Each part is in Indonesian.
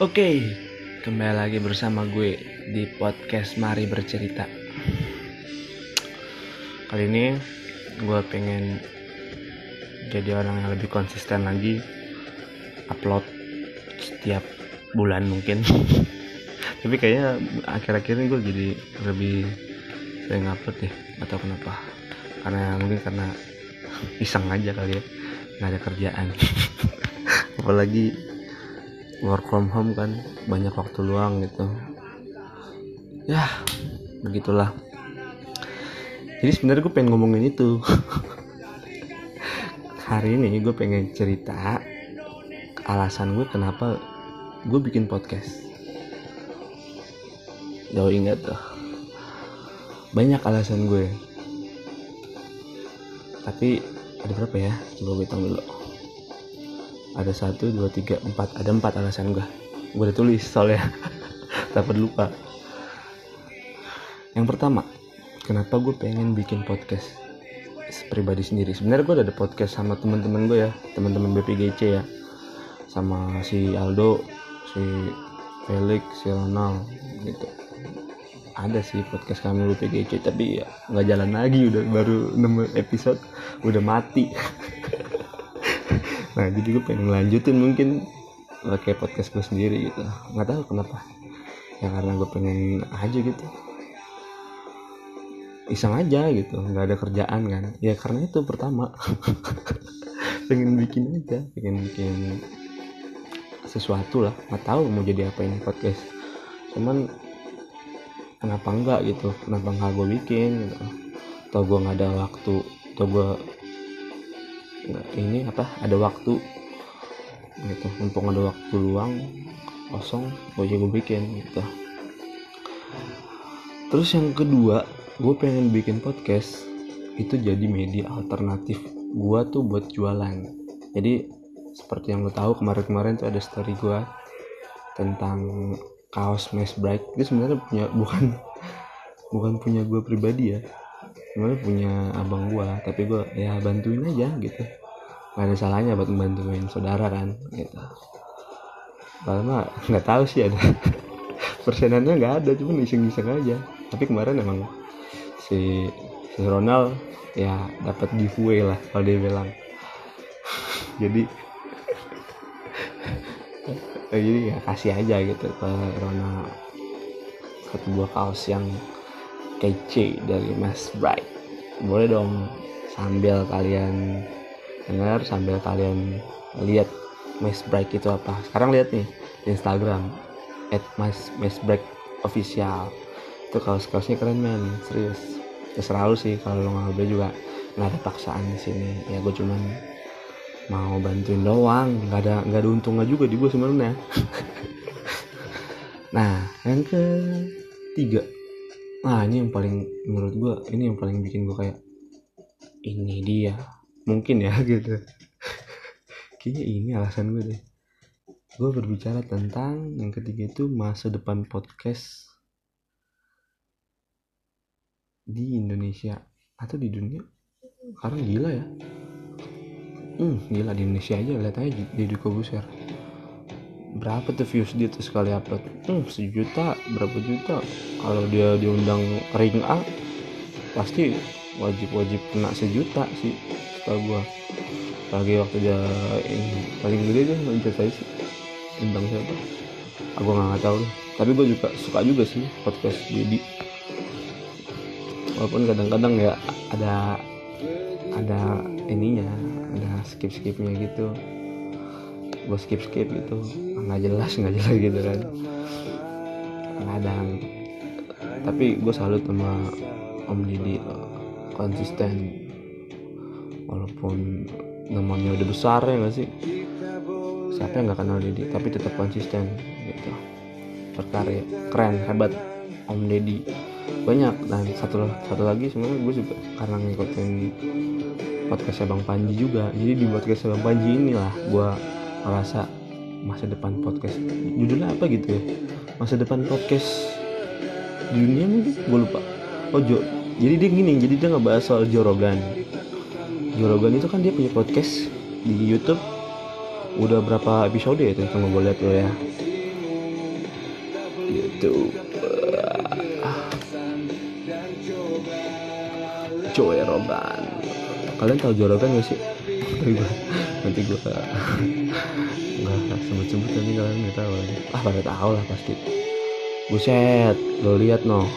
Oke, kembali lagi bersama gue di podcast Mari Bercerita. Kali ini gue pengen jadi orang yang lebih konsisten lagi upload setiap bulan mungkin. Tapi kayaknya akhir-akhir ini gue jadi lebih sering upload deh, atau kenapa? Karena mungkin karena iseng aja kali ya, nggak ada kerjaan. Apalagi work from home kan banyak waktu luang gitu. Ya begitulah. Jadi sebenarnya gue pengen ngomongin itu. Hari ini gue pengen cerita alasan gue kenapa gue bikin podcast. Jauh ingat tuh. Banyak alasan gue. Tapi ada berapa ya? Coba gue hitung dulu ada satu dua tiga empat. Ada empat alasan gue gue udah tulis soalnya. Dapat lupa. Yang pertama kenapa gue pengen bikin podcast pribadi sendiri? Sebenarnya gue udah ada podcast sama teman-teman gue ya. Teman-teman BPGC ya. Sama si Aldo si Felix si Ronald gitu. Ada sih podcast kami BPGC tapi ya nggak jalan lagi. Udah baru 6 episode udah mati nah jadi gue pengen lanjutin mungkin kayak podcast gue sendiri gitu. Nggak tahu kenapa. Ya karena gue pengen aja gitu. Iseng aja gitu nggak ada kerjaan kan. Ya karena itu pertama. Pengen bikin aja pengen bikin sesuatu lah. Nggak tahu mau jadi apa ini podcast. Cuman kenapa enggak gitu? Kenapa nggak gue bikin gitu? Atau gue nggak ada waktu? Atau gue ini apa? Ada waktu. Gitu. Mumpung ada waktu luang kosong gue juga bikin gitu. Terus yang kedua gue pengen bikin podcast itu jadi media alternatif gue tuh buat jualan. Jadi seperti yang lo tahu kemarin-kemarin tuh ada story gue tentang kaos mesh break itu sebenarnya punya bukan bukan punya gue pribadi ya sebenarnya punya abang gue tapi gue ya bantuin aja gitu. Gak ada salahnya buat membantuin saudara kan gitu. Padahal mah nggak tahu sih ada. Persenannya nggak ada cuma iseng-iseng aja. Tapi kemarin emang si si Ronald ya dapat giveaway lah kalau dia bilang. Jadi jadi ya kasih aja gitu ke Ronald. Satu buah kaos yang kece dari Mas Bright. Boleh dong sambil kalian dengar sambil kalian lihat Mas Bright itu apa. Sekarang lihat nih di Instagram at Mas Mas Break official. Itu kaos kaosnya keren men. Serius. Terserah lu sih kalau lo nggak beli juga. Nggak ada paksaan di sini. Ya gue cuman mau bantuin doang. Nggak ada nggak ada untungnya juga di gue sebenarnya. Nah yang ketiga nah ini yang paling menurut gue ini yang paling bikin gue kayak ini dia. Mungkin ya gitu. Kayaknya ini alasan gue deh. Gue berbicara tentang yang ketiga itu masa depan podcast di Indonesia. Atau di dunia. Karena gila ya. Hmm gila di Indonesia aja lihat aja di Kobuser berapa tuh views dia tuh sekali upload? Hmm sejuta berapa juta? Kalau dia diundang ring A pasti wajib-wajib kena sejuta sih setahu gua. Lagi waktu dia ini paling gede lanjut saya sih tentang siapa? Aku nggak tahu. Deh tapi gue juga suka juga sih podcast Dedi walaupun kadang-kadang ya ada ada ininya ada skip skipnya gitu. Gue skip skip gitu nggak jelas nggak jelas gitu kan. Kadang. Tapi gue salut sama Om Didi konsisten. Walaupun namanya udah besar ya gak sih? Siapa yang nggak kenal Didi? Tapi tetap konsisten gitu. Berkarya. Keren hebat. Om Deddy banyak. Dan satu satu lagi sebenarnya gue juga karena ngikutin podcastnya Bang Panji juga. Jadi di podcast Bang Panji inilah gue merasa masa depan podcast. Judulnya apa gitu ya? Masa depan podcast dunia mungkin? Gue lupa. Oh Jo. Jadi dia gini jadi dia ngebahas soal Joe Rogan. Itu kan dia punya podcast di YouTube. Udah berapa episode ya itu coba gue lihat dulu ya? YouTube Joe Rogan. Kalian tahu Joe Rogan gak sih nanti gue nggak sebut-sebut nanti kalian nggak tahu ah pada tahu lah pasti. Buset lo lihat no.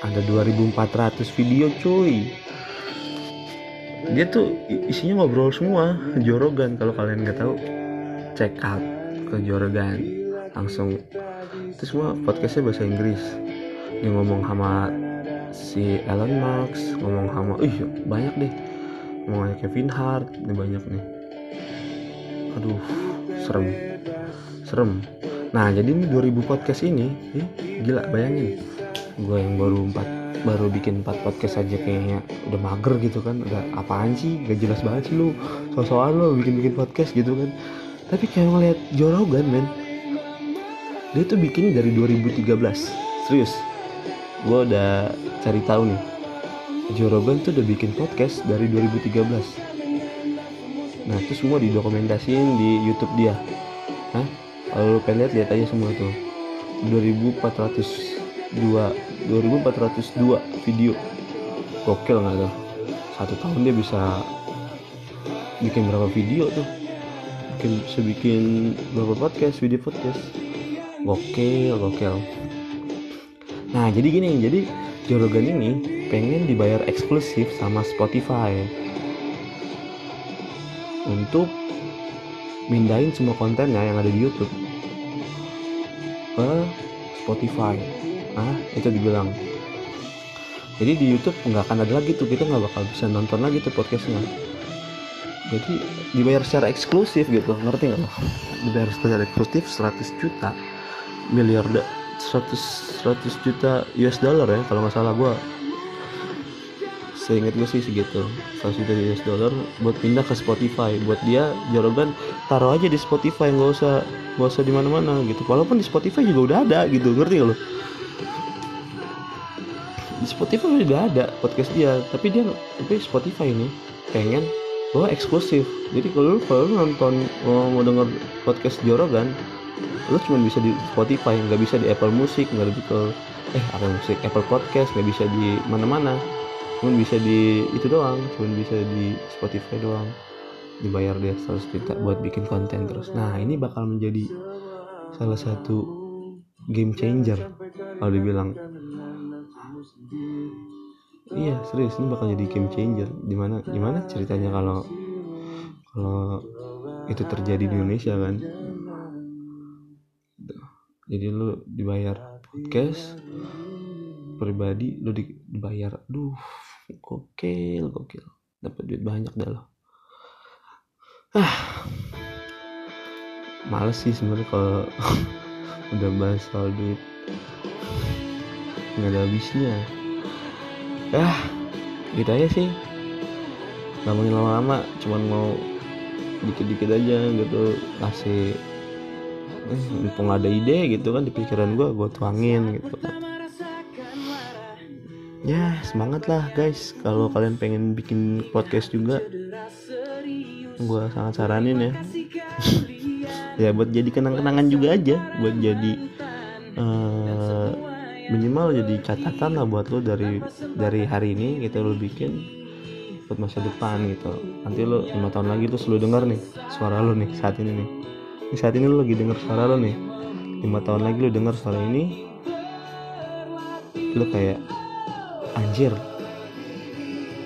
Ada 2400 video cuy. Dia tuh isinya ngobrol semua Jorogan kalau kalian nggak tahu. Check out ke Jorogan langsung. Itu semua podcastnya bahasa Inggris. Dia ngomong sama si Elon Musk ngomong sama ih banyak deh. Ngomong Kevin Hart ini banyak nih aduh serem. Serem. Nah jadi ini 2000 podcast ini ih, gila bayangin. Gue yang baru empat baru bikin empat podcast aja kayaknya udah mager gitu kan. Udah apaan sih? Gak jelas banget sih lu. Sosokan lu bikin bikin podcast gitu kan. Tapi kayak ngeliat Joe Rogan men dia tuh bikin dari 2013 serius. Gue udah cari tahu nih. Joe Rogan tuh udah bikin podcast dari 2013 nah itu semua didokumentasiin di YouTube dia. Hah? kalau lu pengen lihat lihat aja semua tuh. 2402 2402 video. Gokil nggak tuh? Satu tahun dia bisa bikin berapa video tuh? Bikin bisa bikin berapa podcast video podcast? Gokil gokil. Nah jadi gini jadi Jorogan ini pengen dibayar eksklusif sama Spotify untuk mindahin semua kontennya yang ada di YouTube ke Spotify. Ah itu dibilang. Jadi di YouTube nggak akan ada lagi tuh kita nggak bakal bisa nonton lagi tuh podcastnya. Jadi dibayar secara eksklusif gitu ngerti nggak? Lo dibayar secara eksklusif 100 juta miliar 100 100 juta US dollar ya kalau nggak salah gue seingat gue sih segitu. 100 juta US dollar buat pindah ke Spotify. Buat dia jawaban taruh aja di Spotify nggak usah nggak usah di mana-mana gitu. Walaupun di Spotify juga udah ada gitu. Ngerti gak lo di Spotify udah ada podcast dia tapi dia tapi Spotify ini pengen bahwa eksklusif. Jadi kalau kalau nonton mau, mau denger podcast Jorogan lu cuma bisa di Spotify. Nggak bisa di Apple Music nggak bisa eh Apple Music Apple Podcast nggak bisa di mana-mana cuma bisa di itu doang cuma bisa di Spotify doang. Dibayar dia 100 juta buat bikin konten terus. Nah ini bakal menjadi salah satu game changer kalau dibilang. Iya serius ini bakal jadi game changer. Di mana gimana ceritanya kalau kalau itu terjadi di Indonesia kan? Jadi lu dibayar podcast pribadi lu dibayar duh gokil gokil. Dapat duit banyak dah lo ah. Males sih sebenarnya kalau udah bahas soal duit. Nggak ada habisnya. Ah gitu aja sih. Ngomongin lama-lama cuman mau dikit-dikit aja gitu kasih eh, mumpung ada ide gitu kan di pikiran gue gue tuangin gitu. kan ya semangat lah guys. Kalau kalian pengen bikin podcast juga gue sangat saranin ya. Ya buat jadi kenang-kenangan juga aja. Buat jadi uh, minimal jadi catatan lah buat lo dari dari hari ini gitu lo bikin buat masa depan gitu. Nanti lo lima tahun lagi tuh selalu dengar nih suara lo nih saat ini nih. Di saat ini lo lagi dengar suara lo nih. Lima tahun lagi lo dengar suara ini lo kayak anjir.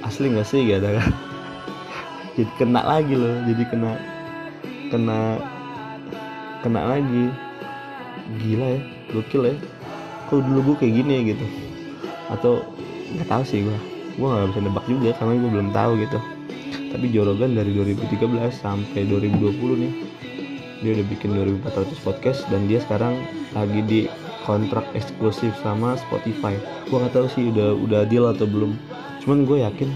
Asli gak sih ada kan? Jadi kena lagi lo jadi kena kena kena lagi. Gila ya gokil ya. Kok dulu gue kayak gini ya gitu. Atau nggak tahu sih gue gue nggak bisa nebak juga karena gue belum tahu gitu. Tapi Jorogan dari 2013 sampai 2020 nih dia udah bikin 2400 podcast dan dia sekarang lagi di kontrak eksklusif sama Spotify. Gue nggak tahu sih udah udah deal atau belum. Cuman gue yakin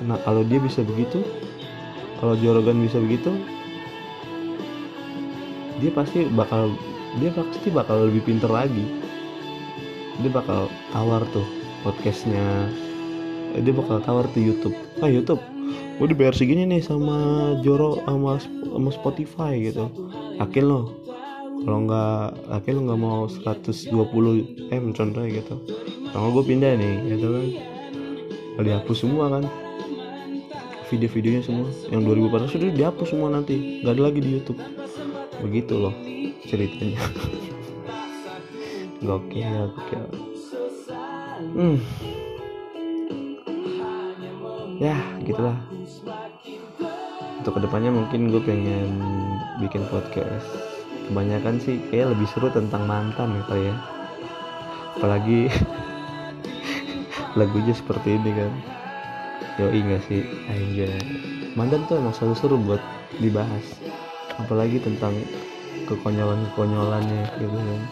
karena kalau dia bisa begitu kalau Jorogan bisa begitu dia pasti bakal dia pasti bakal lebih pinter lagi. Dia bakal tawar tuh podcastnya. Dia bakal tawar tuh YouTube. Ah YouTube? Gue dibayar segini nih sama Joro sama sama Spotify gitu. Yakin lo kalau nggak yakin lo nggak mau 120 m contohnya gitu. Kalau gue pindah nih gitu kan. Dihapus semua kan. Video-videonya semua. Yang 2014 sudah dihapus semua nanti. Nggak ada lagi di YouTube. Begitu loh ceritanya. Gokil gokil. Hmm. Ya gitulah. Untuk ke depannya mungkin gue pengen bikin podcast kebanyakan sih kayak lebih seru tentang mantan ya ya. Apalagi lagunya seperti ini kan. Yo enggak sih? Aja mantan tuh emang selalu seru buat dibahas. Apalagi tentang kekonyolan kekonyolannya gitu kan.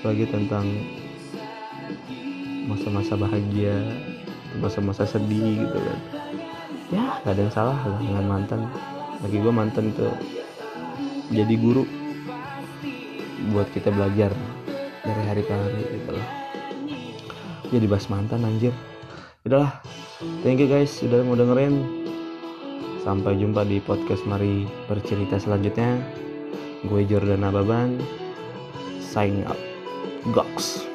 Apalagi tentang masa-masa bahagia masa-masa sedih gitu kan. Ya gak ada yang salah lah dengan mantan. Lagi gue mantan tuh jadi guru buat kita belajar dari hari ke hari gitu loh jadi bahas mantan anjir. Udahlah. Thank you guys sudah mau dengerin. Sampai jumpa di podcast mari bercerita selanjutnya. Gue Jordan Ababan sign up Gox